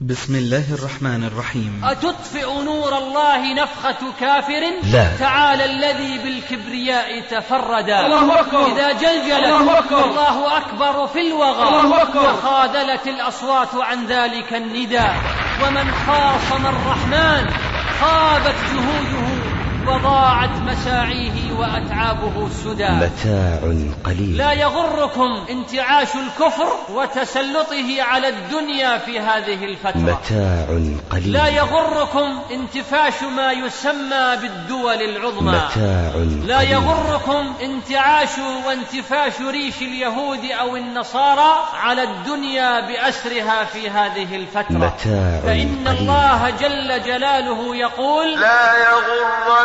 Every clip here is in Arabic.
بسم الله الرحمن الرحيم أتطفئ نور الله نفخة كافر لا. تعالى الذي بالكبرياء تفردا الله أكبر. إذا جلجلت الله أكبر. الله أكبر في الوغى الله أكبر. وخاذلت الأصوات عن ذلك النداء ومن خاصم الرحمن خابت جهوده وضاعت مساعيه وأتعابه سدى. متاع قليل. لا يغركم انتعاش الكفر وتسلطه على الدنيا في هذه الفترة. متاع قليل. لا يغركم انتفاش ما يسمى بالدول العظمى. متاع لا قليل. يغركم انتعاش وانتفاش ريش اليهود أو النصارى على الدنيا بأسرها في هذه الفترة. متاع فإن قليل. الله جل جلاله يقول لا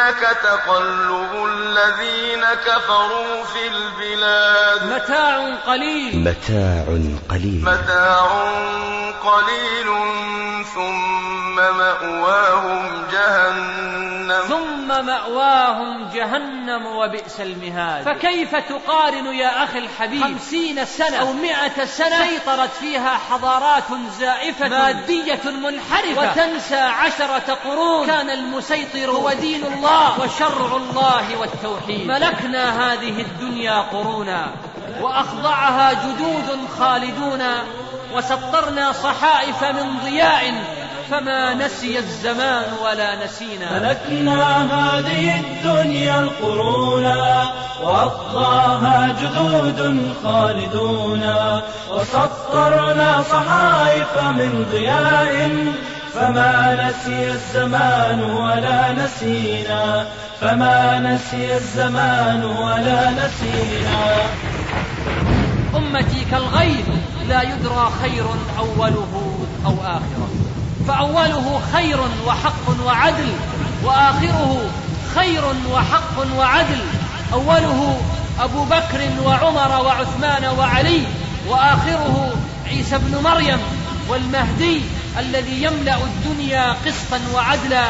يغرنك تقلب الذين كفروا في البلاد. متاع قليل. متاع قليل. متاع قليل ثم مأواهم جهنم. ثم مأواهم جهنم وبئس المهاد. فكيف تقارن يا أخي الحبيب خمسين سنة. أو مئة سنة؟ سيطرت فيها حضارات زائفة. مادية منحرفة. وتنسى عشرة قرون. كان المسيطر هو دين الله. وشرع الله والتوحيد. ملكنا هذه الدنيا قرونا وأخضعها جدود خالدون وسطرنا صحائف من ضياء فما نسي الزمان ولا نسينا. ملكنا هذه الدنيا القرونا وأخضاها جدود خالدون وسطرنا صحائف من ضياء فما نسي الزمان ولا نسينا. فما نسي الزمان ولا نسينا. أمتي كالغيث لا يدرى خير أوله أو آخره. فأوله خير وحق وعدل وآخره خير وحق وعدل. أوله أبو بكر وعمر وعثمان وعلي وآخره عيسى بن مريم والمهدي الذي يملأ الدنيا قسطا وعدلا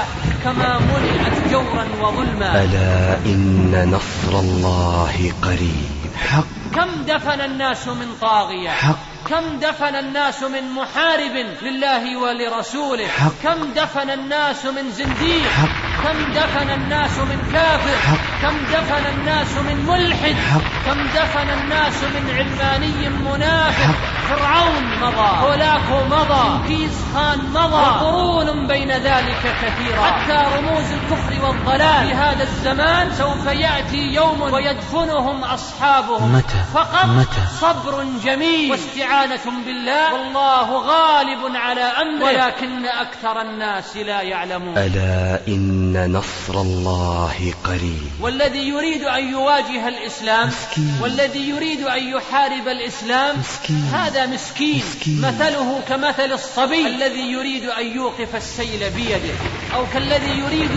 كما ملئت جورا وظلما ألا إن نصر الله قريب حق كم دفن الناس من طاغية حق كم دفن الناس من محارب لله ولرسوله حق. كم دفن الناس من زنديق حق. كم دفن الناس من كافر حق. كم دفن الناس من ملحد حق. كم دفن الناس من علماني منافق حق. فرعون مضى. هولاكو مضى. كيس خان مضى. وقرون بين ذلك كثيرا حتى رموز الكفر والضلال. في هذا الزمان سوف يأتي يوم ويدفنهم أصحابهم. متى؟ فقط متى؟ صبر جميل. واستعانة بالله. والله غالب على أمره. ولكن أكثر الناس لا يعلمون. ألا إن نصر الله قريب والذي يريد أن يواجه الإسلام مسكين. والذي يريد أن يحارب الإسلام مسكين. هذا مسكين. مسكين. مثله كمثل الصبي الذي يريد أن يوقف السيل بيده أو كالذي يريد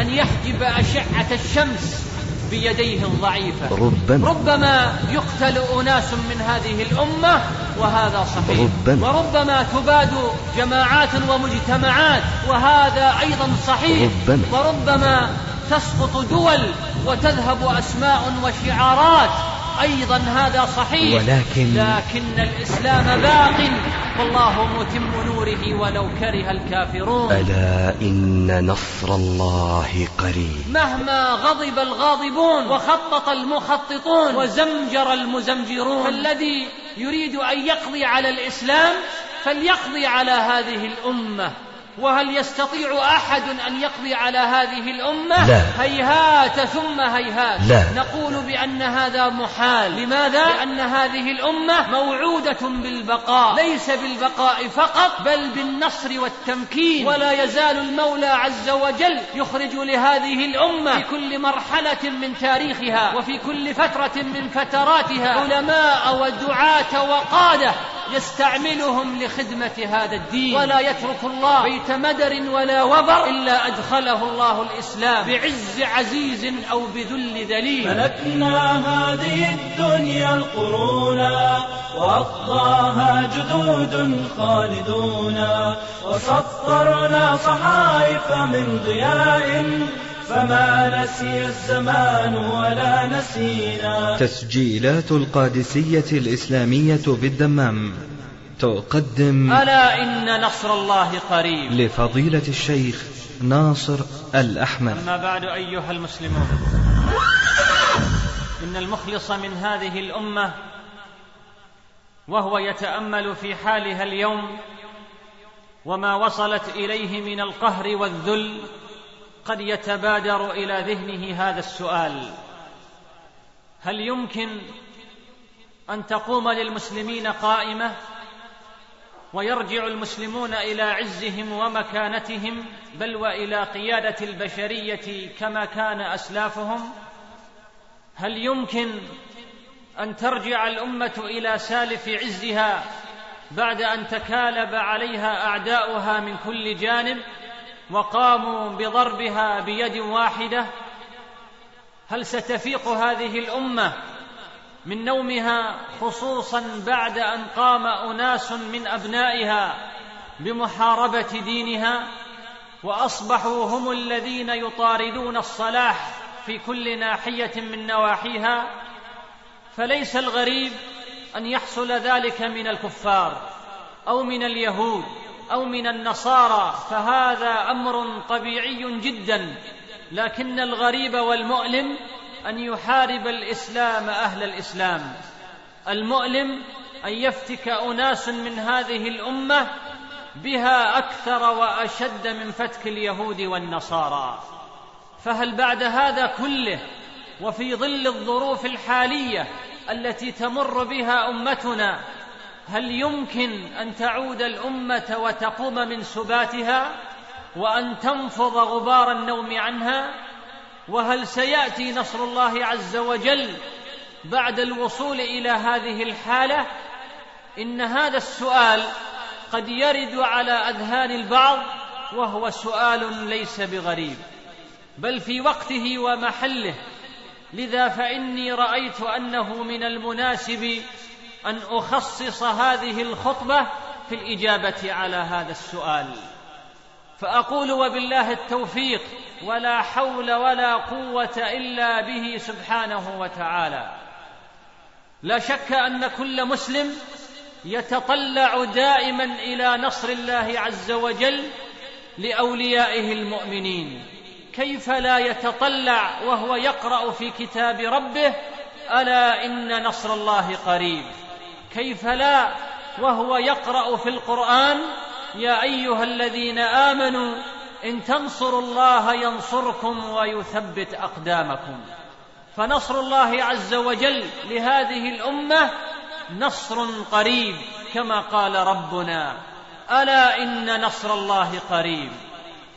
أن يحجب أشعة الشمس بيديه الضعيفة. ربما. ربما يقتل أناس من هذه الأمة وهذا صحيح. ربما. وربما تباد جماعات ومجتمعات وهذا أيضا صحيح. ربما. وربما تسقط دول وتذهب أسماء وشعارات. أيضا هذا صحيح ولكن- لكن الإسلام باق. والله متم نوره ولو كره الكافرون. ألا إن نصر الله قريب. مهما غضب الغاضبون وخطط المخططون وزمجر المزمجرون فالذي يريد أن يقضي على الإسلام فليقضي على هذه الأمة. وهل يستطيع أحد أن يقضي على هذه الأمة؟ لا. هيهات ثم هيهات. لا. نقول بأن هذا محال. لماذا؟ لأن هذه الأمة موعودة بالبقاء. ليس بالبقاء فقط بل بالنصر والتمكين. ولا يزال المولى عز وجل يخرج لهذه الأمة في كل مرحلة من تاريخها وفي كل فترة من فتراتها. علماء ودعاة وقادة يستعملهم لخدمة هذا الدين. ولا يترك الله بيت مدر ولا وبر إلا أدخله الله الإسلام بعز عزيز أو بذل ذليل. ملكنا هذه الدنيا القرونا وأقضاها جدود خالدون وسطرنا صحائف من ضياء فما نسي الزمان ولا نسينا. تسجيلات القادسية الإسلامية بالدمام. تقدم ألا إن نصر الله قريب. لفضيلة الشيخ ناصر الأحمد أما بعد أيها المسلمون إن المخلص من هذه الأمة وهو يتأمل في حالها اليوم وما وصلت إليه من القهر والذل قد يتبادر إلى ذهنه هذا السؤال. هل يمكن أن تقوم للمسلمين قائمة؟ ويرجع المسلمون إلى عزهم ومكانتهم بل وإلى قيادة البشرية كما كان أسلافهم. هل يمكن أن ترجع الأمة إلى سالف عزها بعد أن تكالب عليها أعداؤها من كل جانب وقاموا بضربها بيد واحدة؟ هل ستفيق هذه الأمة من نومها خصوصا بعد أن قام أناس من أبنائها بمحاربة دينها وأصبحوا هم الذين يطاردون الصلاح في كل ناحية من نواحيها فليس الغريب أن يحصل ذلك من الكفار أو من اليهود أو من النصارى فهذا أمر طبيعي جدا لكن الغريب والمؤلم أن يحارب الإسلام أهل الإسلام. المؤلم أن يفتك أناس من هذه الأمة بها أكثر وأشد من فتك اليهود والنصارى. فهل بعد هذا كله وفي ظل الظروف الحالية التي تمر بها أمتنا هل يمكن أن تعود الأمة وتقوم من سباتها وأن تنفض غبار النوم عنها؟ وهل سيأتي نصر الله عز وجل بعد الوصول إلى هذه الحالة؟ إن هذا السؤال قد يرد على أذهان البعض وهو سؤال ليس بغريب بل في وقته ومحله. لذا فإني رأيت أنه من المناسب أن أخصص هذه الخطبة في الإجابة على هذا السؤال. فأقول وبالله التوفيق ولا حول ولا قوة إلا به سبحانه وتعالى. لا شك أن كل مسلم يتطلع دائما إلى نصر الله عز وجل لأوليائه المؤمنين. كيف لا يتطلع وهو يقرأ في كتاب ربه ألا إن نصر الله قريب؟ كيف لا وهو يقرأ في القرآن يا أيها الذين آمنوا إن تنصروا الله ينصركم ويثبت أقدامكم. فنصر الله عز وجل لهذه الأمة نصر قريب كما قال ربنا ألا إن نصر الله قريب.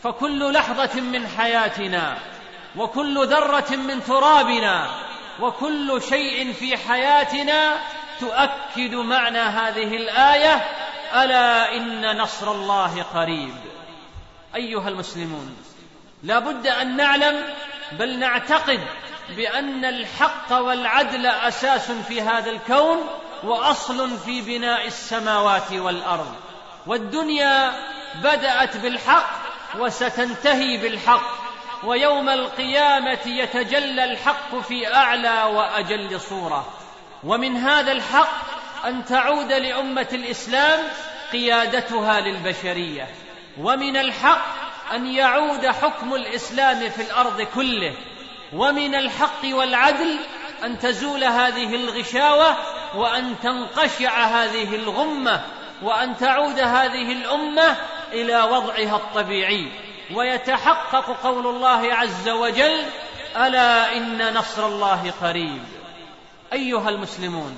فكل لحظة من حياتنا وكل ذرة من ترابنا وكل شيء في حياتنا تؤكد معنى هذه الآية ألا إن نصر الله قريب. أيها المسلمون لا بد أن نعلم بل نعتقد بأن الحق والعدل أساس في هذا الكون وأصل في بناء السماوات والأرض. والدنيا بدأت بالحق وستنتهي بالحق ويوم القيامة يتجلى الحق في أعلى وأجل صورة. ومن هذا الحق أن تعود لأمة الإسلام قيادتها للبشرية ومن الحق أن يعود حكم الإسلام في الأرض كله ومن الحق والعدل أن تزول هذه الغشاوة وأن تنقشع هذه الغمة وأن تعود هذه الأمة إلى وضعها الطبيعي. ويتحقق قول الله عز وجل ألا إن نصر الله قريب. أيها المسلمون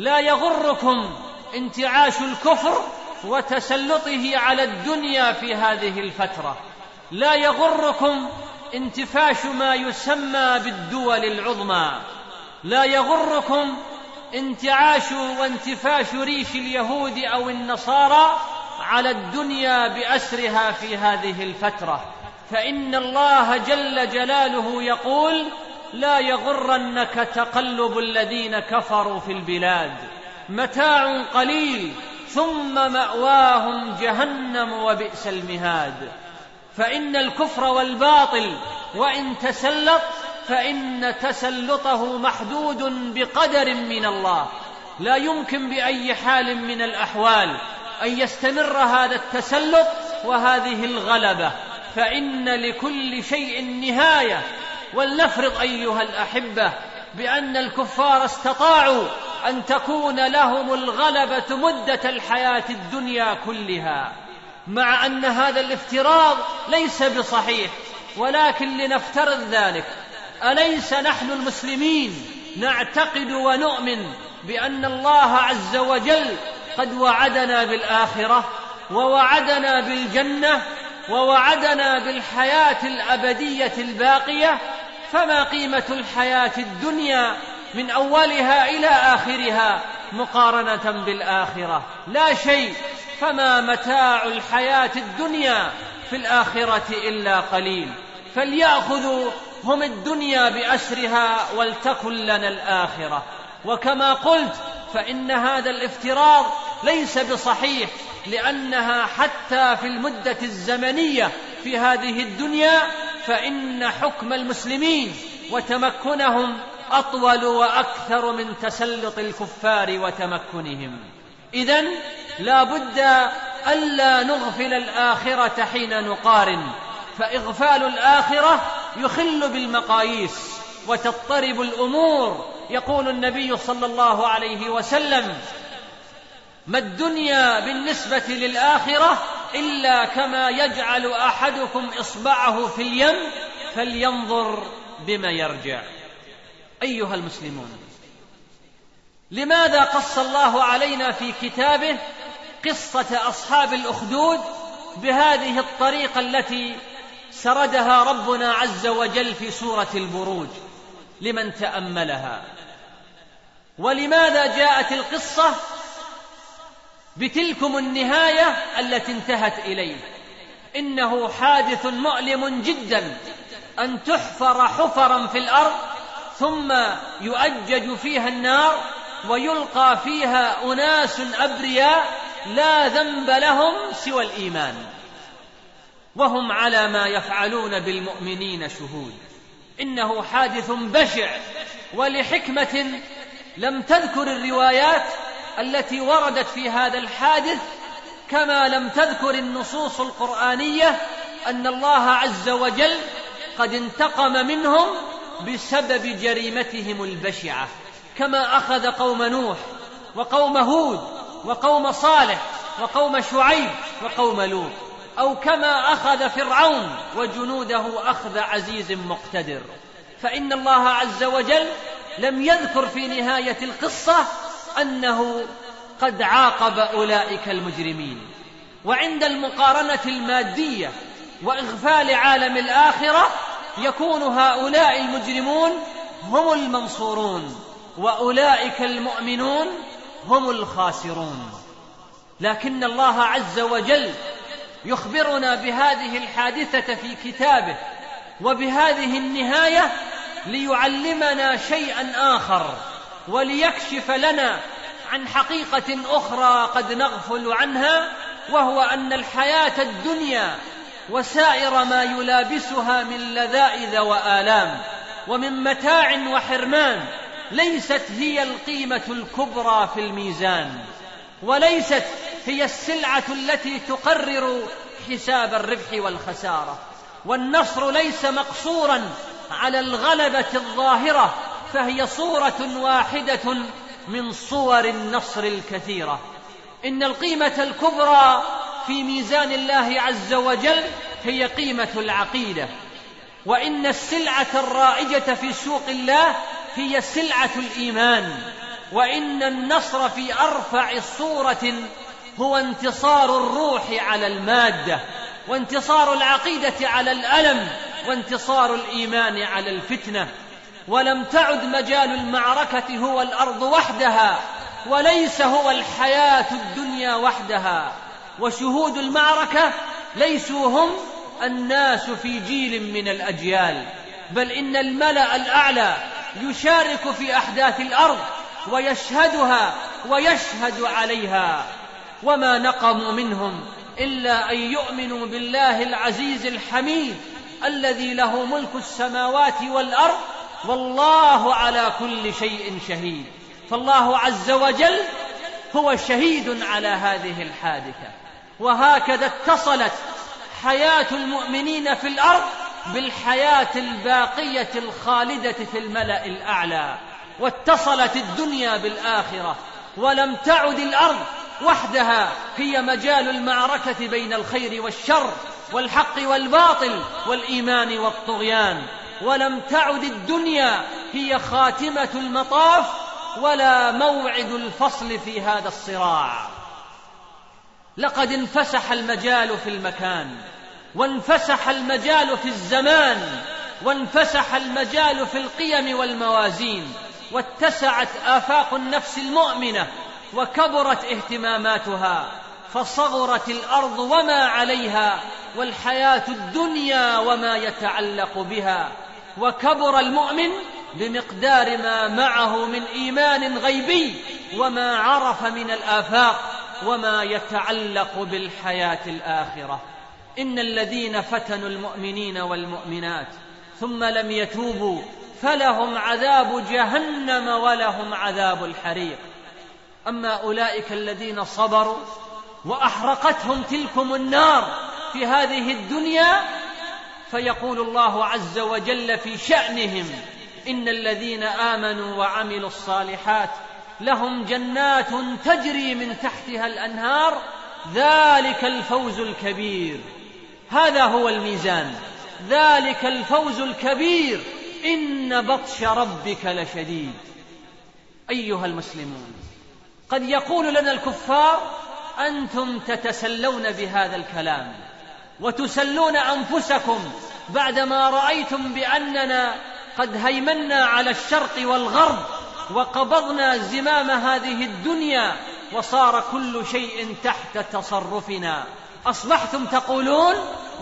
لا يغركم انتعاش الكفر وتسلطه على الدنيا في هذه الفترة. لا يغركم انتفاش ما يسمى بالدول العظمى. لا يغركم انتعاش وانتفاش ريش اليهود أو النصارى على الدنيا بأسرها في هذه الفترة. فإن الله جل جلاله يقول لا يغرنك تقلب الذين كفروا في البلاد. متاع قليل ثم مأواهم جهنم وبئس المهاد. فإن الكفر والباطل وإن تسلط فإن تسلطه محدود بقدر من الله. لا يمكن بأي حال من الأحوال أن يستمر هذا التسلط وهذه الغلبة. فإن لكل شيء نهاية. ولنفرض أيها الأحبة بأن الكفار استطاعوا أن تكون لهم الغلبة مدة الحياة الدنيا كلها مع أن هذا الافتراض ليس بصحيح ولكن لنفترض ذلك. أليس نحن المسلمين نعتقد ونؤمن بأن الله عز وجل قد وعدنا بالآخرة ووعدنا بالجنة ووعدنا بالحياة الأبدية الباقية؟ فما قيمة الحياة الدنيا من أولها إلى آخرها مقارنة بالآخرة؟ لا شيء. فما متاع الحياة الدنيا في الآخرة إلا قليل. فليأخذوا هم الدنيا بأسرها ولتكن لنا الآخرة. وكما قلت فإن هذا الافتراض ليس بصحيح لأنها حتى في المدة الزمنية في هذه الدنيا فإن حكم المسلمين وتمكنهم أطول وأكثر من تسلط الكفار وتمكنهم. اذا لا بد ألا نغفل الآخرة حين نقارن فإغفال الآخرة يخل بالمقاييس وتضطرب الأمور. يقول النبي صلى الله عليه وسلم ما الدنيا بالنسبة للآخرة إلا كما يجعل أحدكم إصبعه في اليم فلينظر بما يرجع. أيها المسلمون لماذا قص الله علينا في كتابه قصة أصحاب الأخدود بهذه الطريقة التي سردها ربنا عز وجل في سورة البروج؟ لمن تأملها. ولماذا جاءت القصة بتلكم النهاية التي انتهت إليه. إنه حادث مؤلم جدا أن تحفر حفرا في الأرض ثم يؤجج فيها النار ويلقى فيها أناس أبرياء لا ذنب لهم سوى الإيمان. وهم على ما يفعلون بالمؤمنين شهود. إنه حادث بشع ولحكمة لم تذكر الروايات التي وردت في هذا الحادث كما لم تذكر النصوص القرآنية أن الله عز وجل قد انتقم منهم بسبب جريمتهم البشعة كما أخذ قوم نوح وقوم هود وقوم صالح وقوم شعيب وقوم لوط أو كما أخذ فرعون وجنوده أخذ عزيز مقتدر. فإن الله عز وجل لم يذكر في نهاية القصة أنه قد عاقب أولئك المجرمين. وعند المقارنة المادية وإغفال عالم الآخرة يكون هؤلاء المجرمون هم المنصورون وأولئك المؤمنون هم الخاسرون. لكن الله عز وجل يخبرنا بهذه الحادثة في كتابه وبهذه النهاية ليعلمنا شيئا آخر. وليكشف لنا عن حقيقة أخرى قد نغفل عنها وهو أن الحياة الدنيا وسائر ما يلابسها من لذائذ وآلام ومن متاع وحرمان ليست هي القيمة الكبرى في الميزان وليست هي السلعة التي تقرر حساب الربح والخسارة والنصر ليس مقصورا على الغلبة الظاهرة فهي صورة واحدة من صور النصر الكثيرة. إن القيمة الكبرى في ميزان الله عز وجل هي قيمة العقيدة. وإن السلعة الرائجة في سوق الله هي سلعة الإيمان. وإن النصر في أرفع صورة هو انتصار الروح على المادة وانتصار العقيدة على الألم وانتصار الإيمان على الفتنة. ولم تعد مجال المعركة هو الأرض وحدها وليس هو الحياة الدنيا وحدها. وشهود المعركة ليسوا هم الناس في جيل من الأجيال بل إن الملأ الأعلى يشارك في أحداث الأرض ويشهدها ويشهد عليها. وما نقموا منهم إلا أن يؤمنوا بالله العزيز الحميد الذي له ملك السماوات والأرض والله على كل شيء شهيد. فالله عز وجل هو شهيد على هذه الحادثة. وهكذا اتصلت حياة المؤمنين في الأرض بالحياة الباقية الخالدة في الملأ الأعلى. واتصلت الدنيا بالآخرة. ولم تعد الأرض وحدها هي مجال المعركة بين الخير والشر والحق والباطل والإيمان والطغيان. ولم تعد الدنيا هي خاتمة المطاف ولا موعد الفصل في هذا الصراع. لقد انفسح المجال في المكان وانفسح المجال في الزمان وانفسح المجال في القيم والموازين واتسعت آفاق النفس المؤمنة وكبرت اهتماماتها فصغرت الأرض وما عليها والحياة الدنيا وما يتعلق بها. وكبر المؤمن بمقدار ما معه من إيمان غيبي وما عرف من الآفاق وما يتعلق بالحياة الآخرة. إن الذين فتنوا المؤمنين والمؤمنات ثم لم يتوبوا فلهم عذاب جهنم ولهم عذاب الحريق. أما أولئك الذين صبروا وأحرقتهم تلكم النار في هذه الدنيا فيقول الله عز وجل في شأنهم إن الذين آمنوا وعملوا الصالحات لهم جنات تجري من تحتها الأنهار ذلك الفوز الكبير. هذا هو الميزان ذلك الفوز الكبير إن بطش ربك لشديد. أيها المسلمون قد يقول لنا الكفار أنتم تتسلون بهذا الكلام. وتسلون أنفسكم بعدما رأيتم بأننا قد هيمنا على الشرق والغرب وقبضنا زمام هذه الدنيا وصار كل شيء تحت تصرفنا. أصبحتم تقولون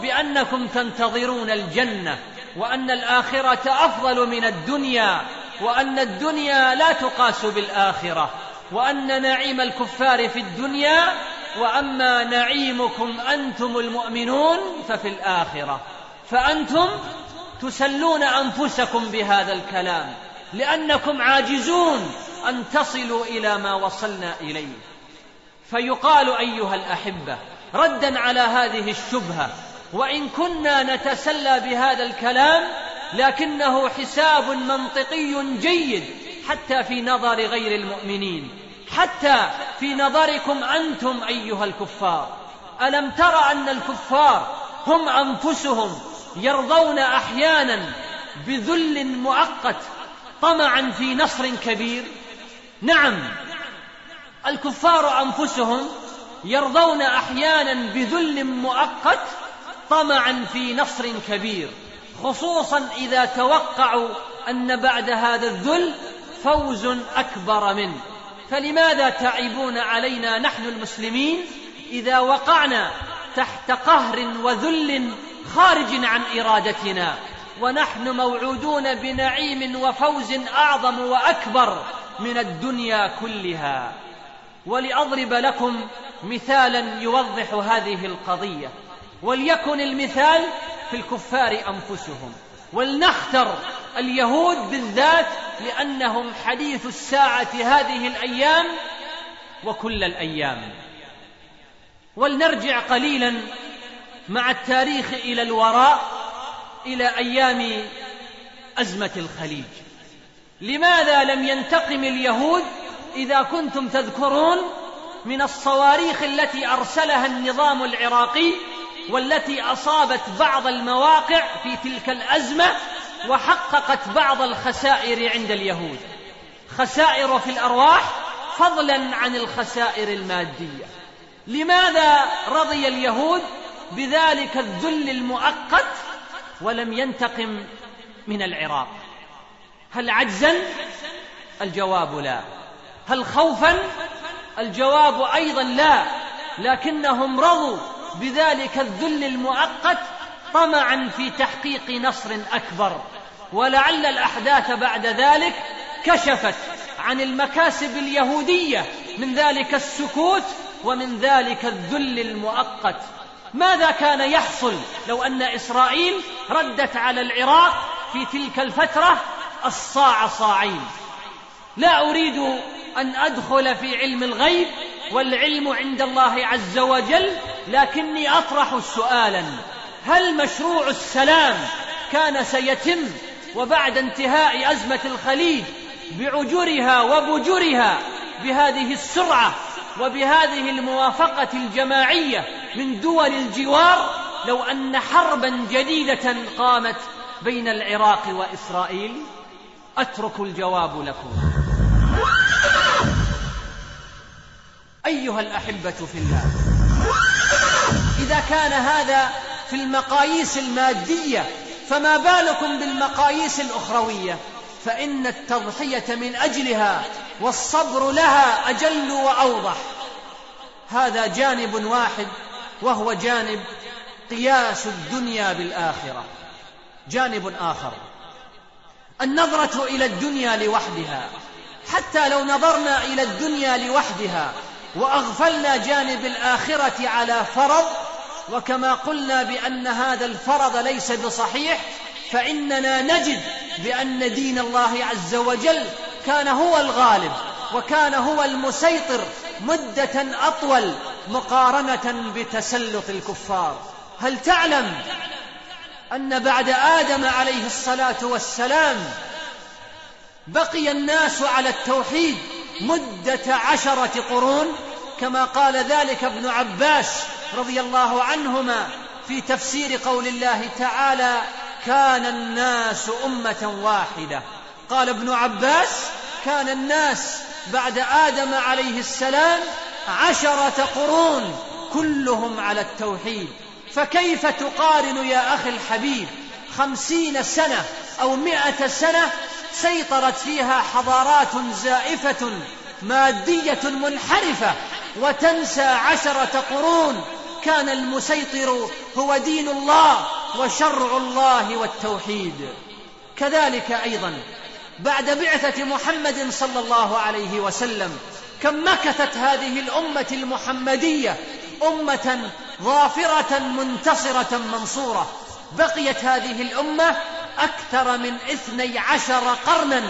بأنكم تنتظرون الجنة وأن الآخرة أفضل من الدنيا وأن الدنيا لا تقاس بالآخرة وأن نعيم الكفار في الدنيا وأما نعيمكم أنتم المؤمنون ففي الآخرة. فأنتم تسلون أنفسكم بهذا الكلام لأنكم عاجزون أن تصلوا إلى ما وصلنا إليه. فيقال أيها الأحبة ردا على هذه الشبهة وإن كنا نتسلى بهذا الكلام لكنه حساب منطقي جيد حتى في نظر غير المؤمنين. حتى في نظركم أنتم أيها الكفار. ألم تر أن الكفار هم أنفسهم يرضون أحيانا بذل مؤقت طمعا في نصر كبير؟ نعم الكفار أنفسهم يرضون أحيانا بذل مؤقت طمعا في نصر كبير خصوصا إذا توقعوا أن بعد هذا الذل فوز أكبر منه. فلماذا تعيبون علينا نحن المسلمين إذا وقعنا تحت قهر وذل خارج عن إرادتنا ونحن موعودون بنعيم وفوز أعظم وأكبر من الدنيا كلها؟ ولأضرب لكم مثالا يوضح هذه القضية وليكن المثال في الكفار أنفسهم. ولنختر اليهود بالذات لأنهم حديث الساعة هذه الأيام وكل الأيام. ولنرجع قليلا مع التاريخ إلى الوراء إلى أيام أزمة الخليج. لماذا لم ينتقم اليهود إذا كنتم تذكرون من الصواريخ التي أرسلها النظام العراقي والتي أصابت بعض المواقع في تلك الأزمة وحققت بعض الخسائر عند اليهود. خسائر في الأرواح فضلا عن الخسائر المادية. لماذا رضي اليهود بذلك الذل المؤقت ولم ينتقم من العراق؟ هل عجزا؟ الجواب لا. هل خوفا؟ الجواب أيضا لا. لكنهم رضوا بذلك الذل المؤقت طمعا في تحقيق نصر أكبر. ولعل الأحداث بعد ذلك كشفت عن المكاسب اليهودية من ذلك السكوت ومن ذلك الذل المؤقت. ماذا كان يحصل لو أن إسرائيل ردت على العراق في تلك الفترة؟ الصاع صاعين لا أريد أن أدخل في علم الغيب والعلم عند الله عز وجل لكني أطرح سؤالا. هل مشروع السلام كان سيتم وبعد انتهاء أزمة الخليج بعجرها وبجرها بهذه السرعة وبهذه الموافقة الجماعية من دول الجوار؟ لو أن حربا جديدة قامت بين العراق وإسرائيل أترك الجواب لكم. أيها الأحبة في الله إذا كان هذا في المقاييس المادية فما بالكم بالمقاييس الأخروية؟ فإن التضحية من أجلها والصبر لها أجل وأوضح. هذا جانب واحد وهو جانب قياس الدنيا بالآخرة. جانب آخر. النظرة إلى الدنيا لوحدها. حتى لو نظرنا إلى الدنيا لوحدها وأغفلنا جانب الآخرة على فرض وكما قلنا بأن هذا الفرض ليس بصحيح فإننا نجد بأن دين الله عز وجل كان هو الغالب وكان هو المسيطر مدة أطول مقارنة بتسلط الكفار. هل تعلم أن بعد آدم عليه الصلاة والسلام بقي الناس على التوحيد مدة عشرة قرون؟ كما قال ذلك ابن عباس رضي الله عنهما في تفسير قول الله تعالى كان الناس أمة واحدة قال ابن عباس كان الناس بعد آدم عليه السلام عشرة قرون كلهم على التوحيد. فكيف تقارن يا أخي الحبيب خمسين سنة أو مئة سنة سيطرت فيها حضارات زائفة مادية منحرفة وتنسى عشرة قرون كان المسيطر هو دين الله وشرع الله والتوحيد. كذلك أيضا بعد بعثة محمد صلى الله عليه وسلم كم مكثت هذه الأمة المحمدية أمة ظافرة منتصرة منصورة. بقيت هذه الأمة أكثر من اثني عشر قرنا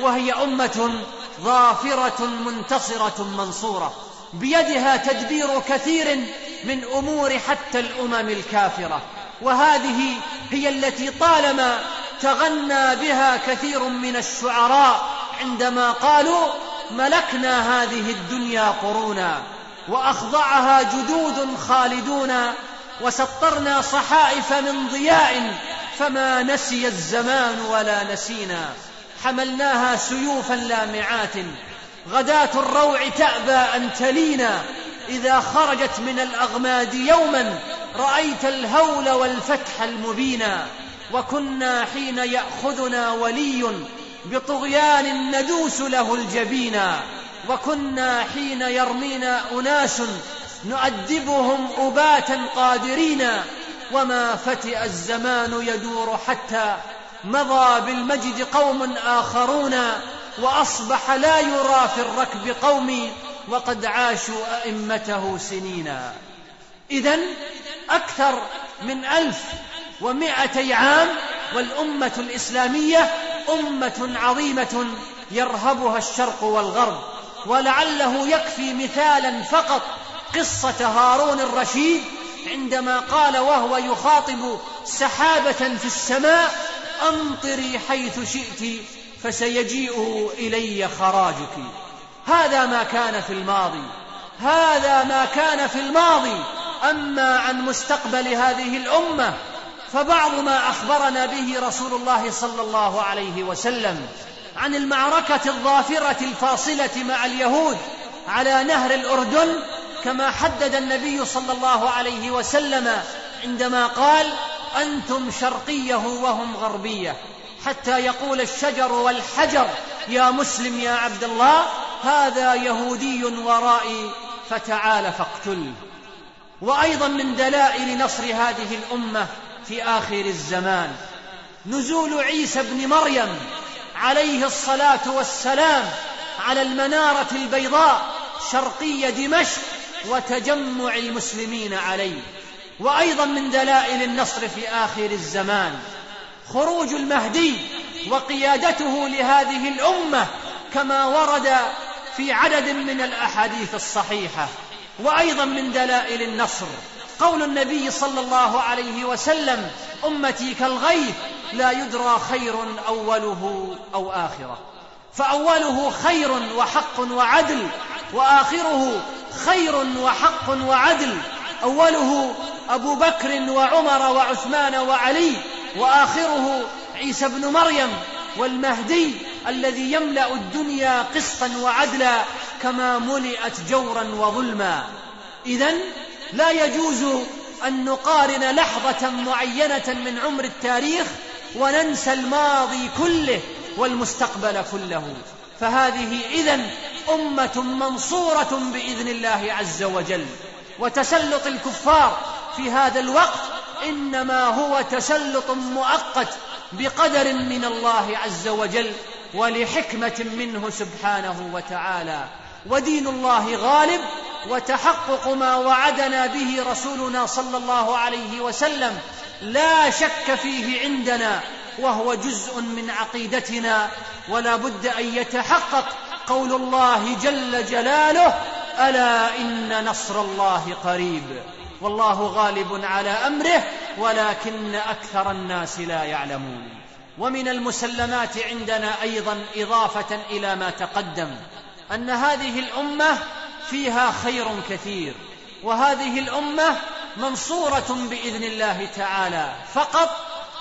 وهي أمة ظافرة منتصرة منصورة. بيدها تدبير كثير من أمور حتى الأمم الكافرة. وهذه هي التي طالما تغنى بها كثير من الشعراء عندما قالوا ملكنا هذه الدنيا قرونا وأخضعها جدود خالدون وسطرنا صحائف من ضياء فما نسي الزمان ولا نسينا. حملناها سيوفا لامعات غداة الروع تأبى أن تلينا. إذا خرجت من الأغماد يوما رأيت الهول والفتح المبينا وكنا حين يأخذنا ولي بطغيان ندوس له الجبينا وكنا حين يرمينا أناس نؤدبهم أباتا قادرين وما فتئ الزمان يدور حتى مضى بالمجد قوم آخرون وأصبح لا يرى في الركب قومي وقد عاشوا أئمته سنينا. إذا أكثر من ألف ومائتي عام والأمة الإسلامية أمة عظيمة يرهبها الشرق والغرب ولعله يكفي مثالا فقط قصة هارون الرشيد عندما قال وهو يخاطب سحابة في السماء أمطري حيث شئت فسيجيء إلي خراجك. هذا ما كان في الماضي هذا ما كان في الماضي. أما عن مستقبل هذه الأمة فبعض ما أخبرنا به رسول الله صلى الله عليه وسلم عن المعركة الظافرة الفاصلة مع اليهود على نهر الأردن كما حدد النبي صلى الله عليه وسلم عندما قال أنتم شرقية وهم غربية حتى يقول الشجر والحجر يا مسلم يا عبد الله هذا يهودي ورائي فتعال فاقتله وأيضا من دلائل نصر هذه الأمة في آخر الزمان. نزول عيسى بن مريم عليه الصلاة والسلام على المنارة البيضاء شرقي دمشق وتجمع المسلمين عليه. وأيضا من دلائل النصر في آخر الزمان. خروج المهدي وقيادته لهذه الأمة كما ورد في عدد من الأحاديث الصحيحة وأيضا من دلائل النصر. قول النبي صلى الله عليه وسلم أمتي كالغيث لا يدرى خير أوله أو آخره. فأوله خير وحق وعدل وآخره خير وحق وعدل. أوله أبو بكر وعمر وعثمان وعلي وآخره عيسى بن مريم والمهدي الذي يملأ الدنيا قسطا وعدلا كما ملئت جورا وظلما. اذا لا يجوز أن نقارن لحظة معينة من عمر التاريخ وننسى الماضي كله والمستقبل كله. فهذه اذا أمة منصورة بإذن الله عز وجل. وتسلط الكفار في هذا الوقت إنما هو تسلط مؤقت بقدر من الله عز وجل. ولحكمة منه سبحانه وتعالى. ودين الله غالب وتحقق ما وعدنا به رسولنا صلى الله عليه وسلم. لا شك فيه عندنا وهو جزء من عقيدتنا. ولا بد أن يتحقق قول الله جل جلاله ألا إن نصر الله قريب. والله غالب على أمره ولكن أكثر الناس لا يعلمون. ومن المسلمات عندنا أيضا إضافة إلى ما تقدم أن هذه الأمة فيها خير كثير وهذه الأمة منصورة بإذن الله تعالى فقط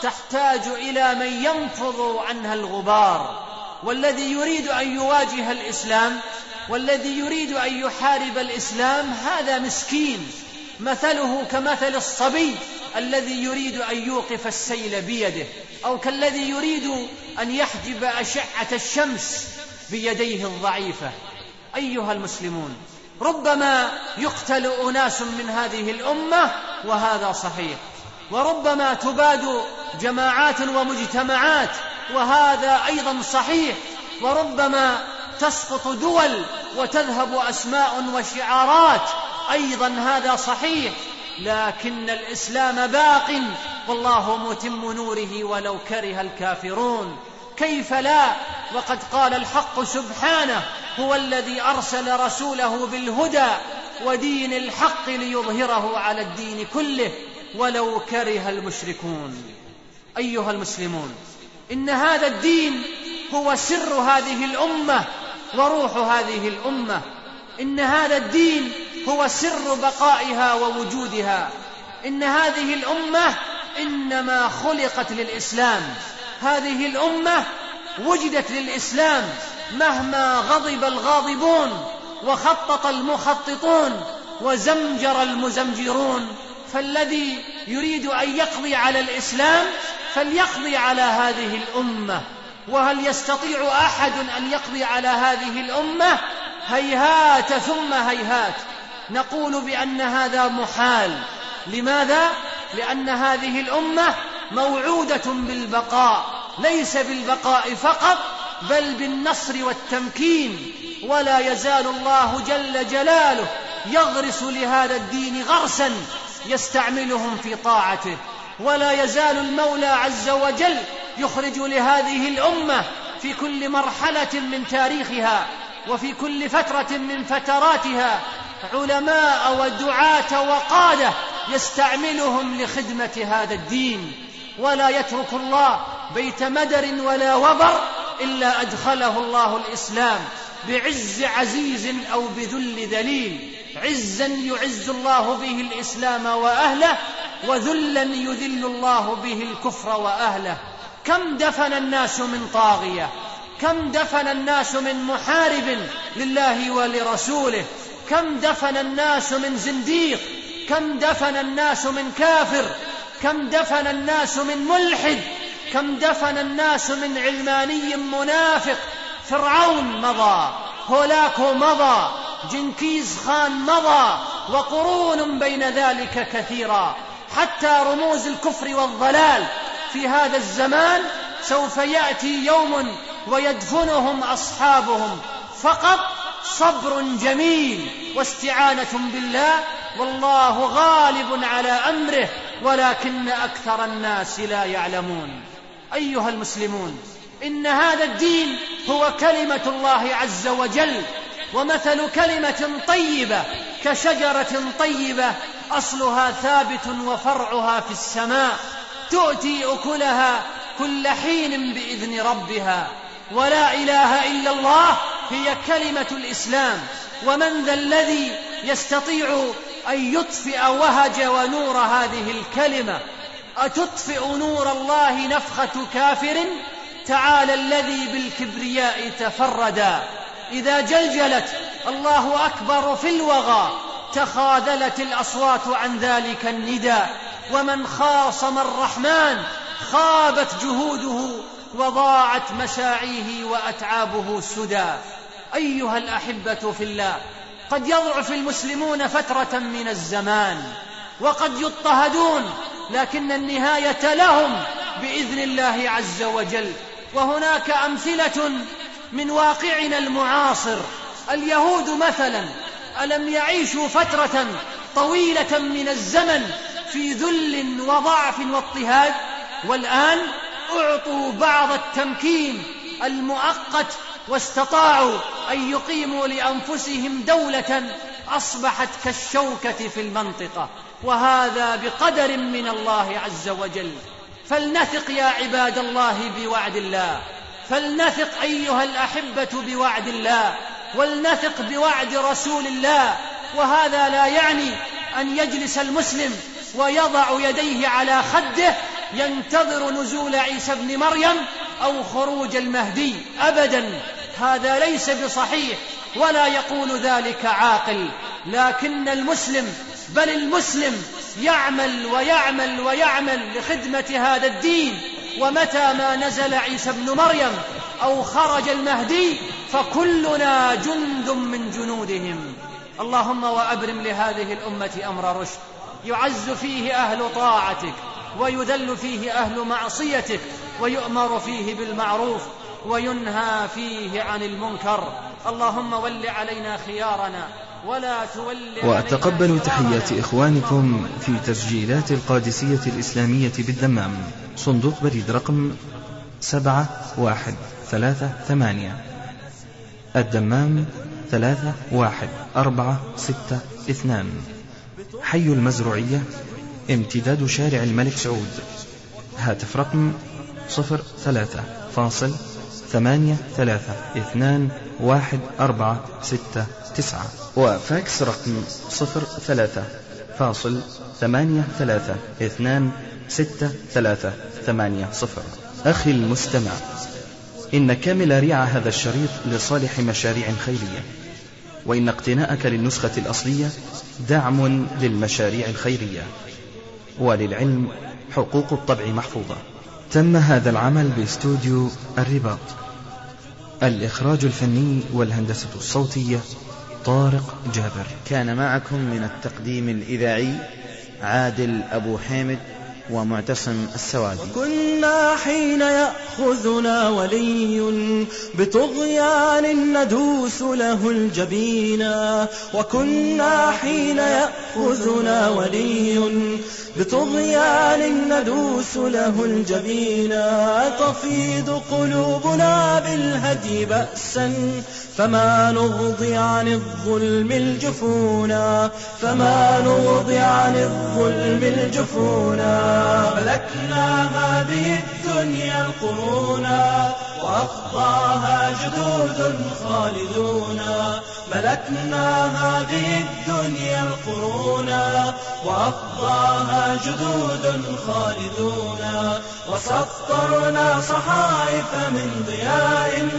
تحتاج إلى من ينفض عنها الغبار والذي يريد أن يواجه الإسلام والذي يريد أن يحارب الإسلام هذا مسكين مثله كمثل الصبي الذي يريد أن يوقف السيل بيده. أو كالذي يريد أن يحجب أشعة الشمس بيديه الضعيفة. أيها المسلمون ربما يقتل أناس من هذه الأمة وهذا صحيح وربما تباد جماعات ومجتمعات وهذا أيضا صحيح وربما تسقط دول وتذهب أسماء وشعارات أيضا هذا صحيح. لكن الإسلام باق والله متم نوره ولو كره الكافرون. كيف لا؟ وقد قال الحق سبحانه هو الذي أرسل رسوله بالهدى ودين الحق ليظهره على الدين كله ولو كره المشركون. أيها المسلمون إن هذا الدين هو سر هذه الأمة وروح هذه الأمة. إن هذا الدين هو سر بقائها ووجودها. إن هذه الأمة إنما خلقت للإسلام. هذه الأمة وجدت للإسلام مهما غضب الغاضبون وخطط المخططون وزمجر المزمجرون. فالذي يريد أن يقضي على الإسلام فليقضي على هذه الأمة. وهل يستطيع أحد أن يقضي على هذه الأمة؟ هيهات ثم هيهات. نقول بأن هذا محال. لماذا؟ لأن هذه الأمة موعودة بالبقاء. ليس بالبقاء فقط بل بالنصر والتمكين. ولا يزال الله جل جلاله يغرس لهذا الدين غرسا يستعملهم في طاعته. ولا يزال المولى عز وجل يخرج لهذه الأمة في كل مرحلة من تاريخها وفي كل فترة من فتراتها علماء ودعاة وقادة يستعملهم لخدمة هذا الدين. ولا يترك الله بيت مدر ولا وبر إلا أدخله الله الإسلام بعز عزيز أو بذل ذليل. عزا يعز الله به الإسلام وأهله وذلا يذل الله به الكفر وأهله. كم دفن الناس من طاغية؟ كم دفن الناس من محارب لله ولرسوله؟ كم دفن الناس من زنديق كم دفن الناس من كافر كم دفن الناس من ملحد كم دفن الناس من علماني منافق. فرعون مضى هولاكو مضى جنكيز خان مضى وقرون بين ذلك كثيرا. حتى رموز الكفر والضلال في هذا الزمان سوف يأتي يوم ويدفنهم أصحابهم. فقط صبر جميل واستعانة بالله والله غالب على أمره ولكن أكثر الناس لا يعلمون. أيها المسلمون إن هذا الدين هو كلمة الله عز وجل ومثل كلمة طيبة كشجرة طيبة أصلها ثابت وفرعها في السماء تؤتي أكلها كل حين بإذن ربها ولا إله إلا الله هي كلمة الإسلام. ومن ذا الذي يستطيع أن يطفئ وهج ونور هذه الكلمة؟ أتطفئ نور الله نفخة كافر؟ تعالى الذي بالكبرياء تفردا. إذا جلجلت الله أكبر في الوغى تخاذلت الأصوات عن ذلك النداء. ومن خاصم الرحمن خابت جهوده وضاعت مساعيه وأتعابه سدى. أيها الأحبة في الله قد يضعف المسلمون فترة من الزمان وقد يضطهدون لكن النهاية لهم بإذن الله عز وجل. وهناك أمثلة من واقعنا المعاصر. اليهود مثلا ألم يعيشوا فترة طويلة من الزمن في ذل وضعف واضطهاد والآن أعطوا بعض التمكين المؤقت واستطاعوا أن يقيموا لأنفسهم دولة أصبحت كالشوكة في المنطقة وهذا بقدر من الله عز وجل. فلنثق يا عباد الله بوعد الله فلنثق أيها الأحبة بوعد الله ولنثق بوعد رسول الله. وهذا لا يعني أن يجلس المسلم ويضع يديه على خده ينتظر نزول عيسى ابن مريم أو خروج المهدي أبدا. هذا ليس بصحيح ولا يقول ذلك عاقل. لكن المسلم بل المسلم يعمل ويعمل ويعمل لخدمة هذا الدين. ومتى ما نزل عيسى ابن مريم أو خرج المهدي فكلنا جند من جنودهم. اللهم وأبرم لهذه الأمة أمر رشد. يعز فيه أهل طاعتك. ويذل فيه أهل معصيتك ويؤمر فيه بالمعروف وينهى فيه عن المنكر. اللهم ول علينا خيارنا ولا تول وأتقبل تحيات إخوانكم في تسجيلات القادسية الإسلامية بالدمام. صندوق بريد رقم سبعة واحد ثلاثة ثمانية. الدمام ثلاثة واحد أربعة ستة اثنان. حي المزروعية امتداد شارع الملك سعود. هاتف رقم صفر ثلاثة فاصل ثمانية ثلاثة اثنان واحد أربعة ستة تسعة. وفاكس رقم صفر ثلاثة فاصل ثمانية ثلاثة اثنان ستة ثلاثة ثمانية صفر. أخي المستمع إن كامل ريع هذا الشريط لصالح مشاريع خيرية وإن اقتناءك للنسخة الأصلية دعم للمشاريع الخيرية. وللعلم حقوق الطبع محفوظة. تم هذا العمل باستوديو الرباط. الإخراج الفني والهندسة الصوتية طارق جابر. كان معكم من التقديم الإذاعي عادل أبو حامد. ومعتصم السوادي كنا حين يأخذنا ولي بطغيان ندوس له الجبينا وكنا حين يأخذنا ولي بطغيان ندوس له الجبينا تفيض قلوبنا بالهدي بأسا فما نغضي عن الظلم الجفونا. فما نغضي عن الظلم الجفونا. ملكنا هذه الدنيا القرونا وأخضاها جدود خالدون. ملكنا هذه الدنيا القرونا وأخضاها جدود خالدون. وسطرنا صحائف من ضياء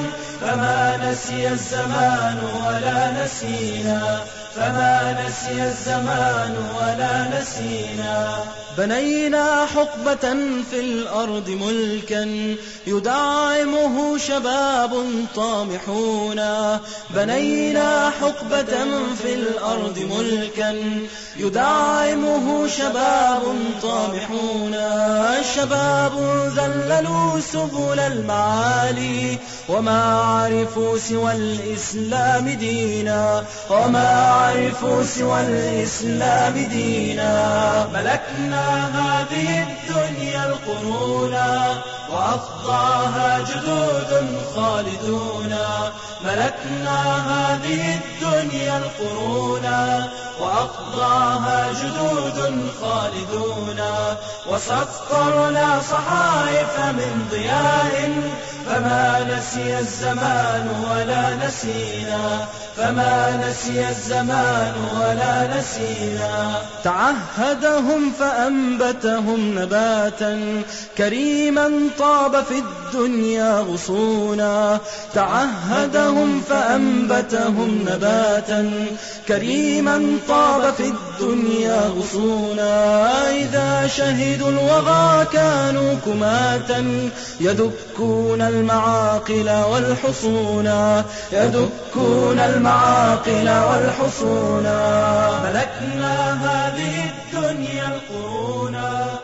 فما نسي الزمان ولا نسينا فما نسي الزمان ولا نسينا. بنينا حقبة في الأرض ملكا يدعمه شباب طامحون. بنينا حقبة في الأرض ملكا يدعمه شباب طامحون. شباب ذللوا سبل المعالي وما عرفوا سوى الإسلام دينا. وما عرفوا سوى الإسلام دينا. ملكنا هذه الدنيا القرونا وأفضاها جدود خالدون ملكنا هذه الدنيا القرونا وأقضاها جدود خالدون وسطرنا صحائف من ضياء فما نسي الزمان ولا نسينا. فما نسي الزمان ولا نسينا. تعهدهم فأنبتهم نباتا كريما طاب في الدنيا غصونا. تعهدهم فأنبتهم نباتا كريما طاب في الدنيا غصونا. إذا شهدوا الوغى كانوا كماتا يدكون المعاقل والحصونا يدكون المعاقل والحصونا ملكنا هذه الدنيا القرونا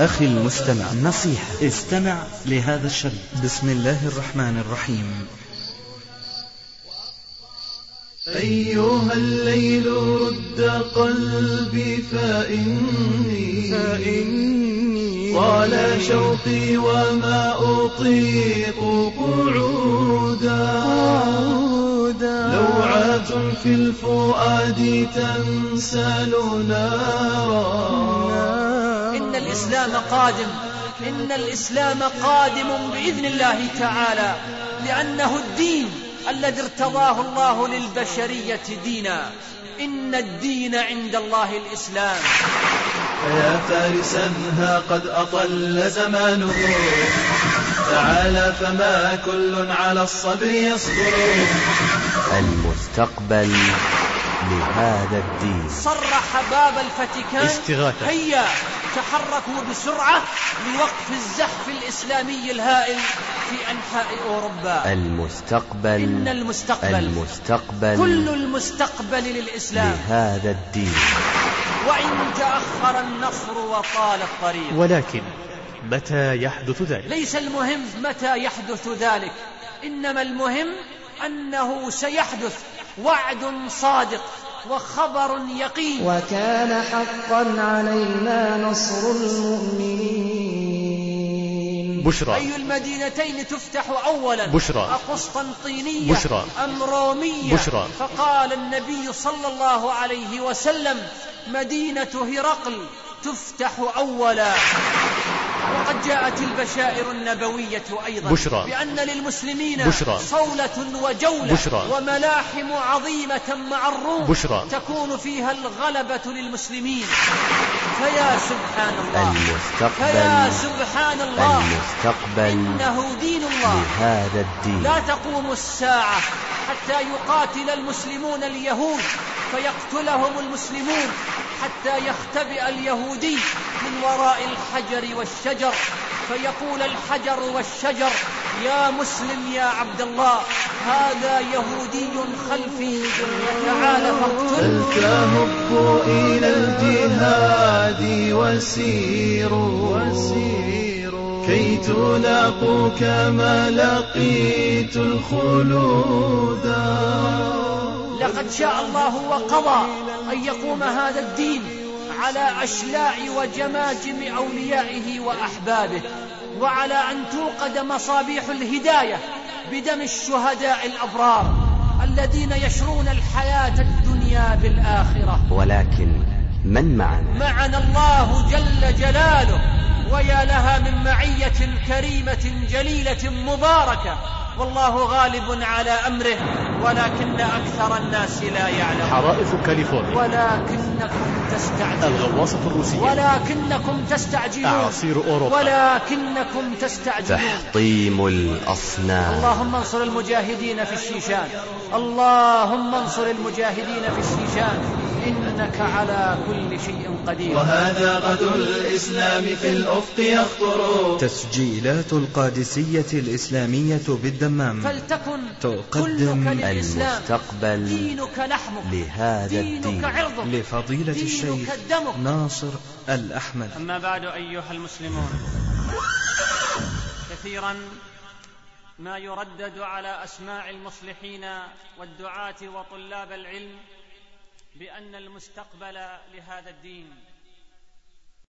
أخي المستمع نصيحة. استمع لهذا الشريط. بسم الله الرحمن الرحيم. أيها الليل رد قلبي فإني, فإني طال شوقي وما أطيق قعودا. لوعات في الفؤاد تنسل نارا إن الإسلام قادم. إن الإسلام قادم بإذن الله تعالى لأنه الدين الذي ارتضاه الله للبشرية دينا. إن الدين عند الله الإسلام. فيا فارسا ها قد أطل زمانه. تعالى فما كل على الصبر يصبر. المستقبل لهذا الدين. صرح باب الفاتيكان. استغاثة. هيا. تحركوا بسرعة لوقف الزحف الإسلامي الهائل في أنحاء أوروبا. المستقبل إن المستقبل المستقبل كل المستقبل للإسلام. لهذا الدين. وإن تأخر النصر وطال الطريق. ولكن متى يحدث ذلك؟ ليس المهم متى يحدث ذلك. إنما المهم أنه سيحدث وعد صادق. وخبر يقين. وكان حقا علينا نصر المؤمنين. بشرى. أي المدينتين تفتح أولا؟ بشرى. أقسطنطينية. بشرى. أم رومية. بشرى. فقال النبي صلى الله عليه وسلم مدينة هرقل تفتح أولا. وقد جاءت البشائر النبوية أيضا بشرى. بأن للمسلمين بشرى. صولة وجولة بشرى. وملاحم عظيمة مع الروم بشرى. تكون فيها الغلبة للمسلمين فيا سبحان الله فيا المستقبل سبحان الله المستقبل إنه دين الله لهذا الدين لا تقوم الساعة حتى يقاتل المسلمون اليهود فيقتلهم المسلمون حتى يختبئ اليهودي من وراء الحجر والشجر. فيقول الحجر والشجر يا مسلم يا عبد الله هذا يهودي خلفي تعال فاقتله فلتهبوا إلى الجهاد وسيروا كي تلاقوا كما لقيت الخلود. لقد شاء الله وقضى أن يقوم هذا الدين على أشلاع وجماجم أوليائه وأحبابه وعلى أن توقد مصابيح الهداية بدم الشهداء الأبرار الذين يشرون الحياة الدنيا بالآخرة. ولكن من معنا؟ معنا الله جل جلاله. ويا لها من معية كريمة جليلة مباركة. والله غالب على أمره ولكن أكثر الناس لا يعلمون. حرائق كاليفورنيا. ولكنكم تستعجلون. الغواصة الروسية. ولكنكم تستعجلون. أعاصير أوروبا. ولكنكم تستعجلون. تحطيم الأصنام. اللهم انصر المجاهدين في الشيشان. اللهم انصر المجاهدين في الشيشان. إنك على كل شيء قدير. وهذا غد الإسلام في الأفق يخطر. تسجيلات القادسية الإسلامية بالدمام. الدمام فلتكن تقدم المستقبل دينك لحمك. لهذا دينك الدين عرضك. لفضيلة دينك الشيخ دمك. ناصر الأحمد. أما بعد أيها المسلمون كثيرا ما يردد على أسماع المصلحين والدعاة وطلاب العلم بأن المستقبل لهذا الدين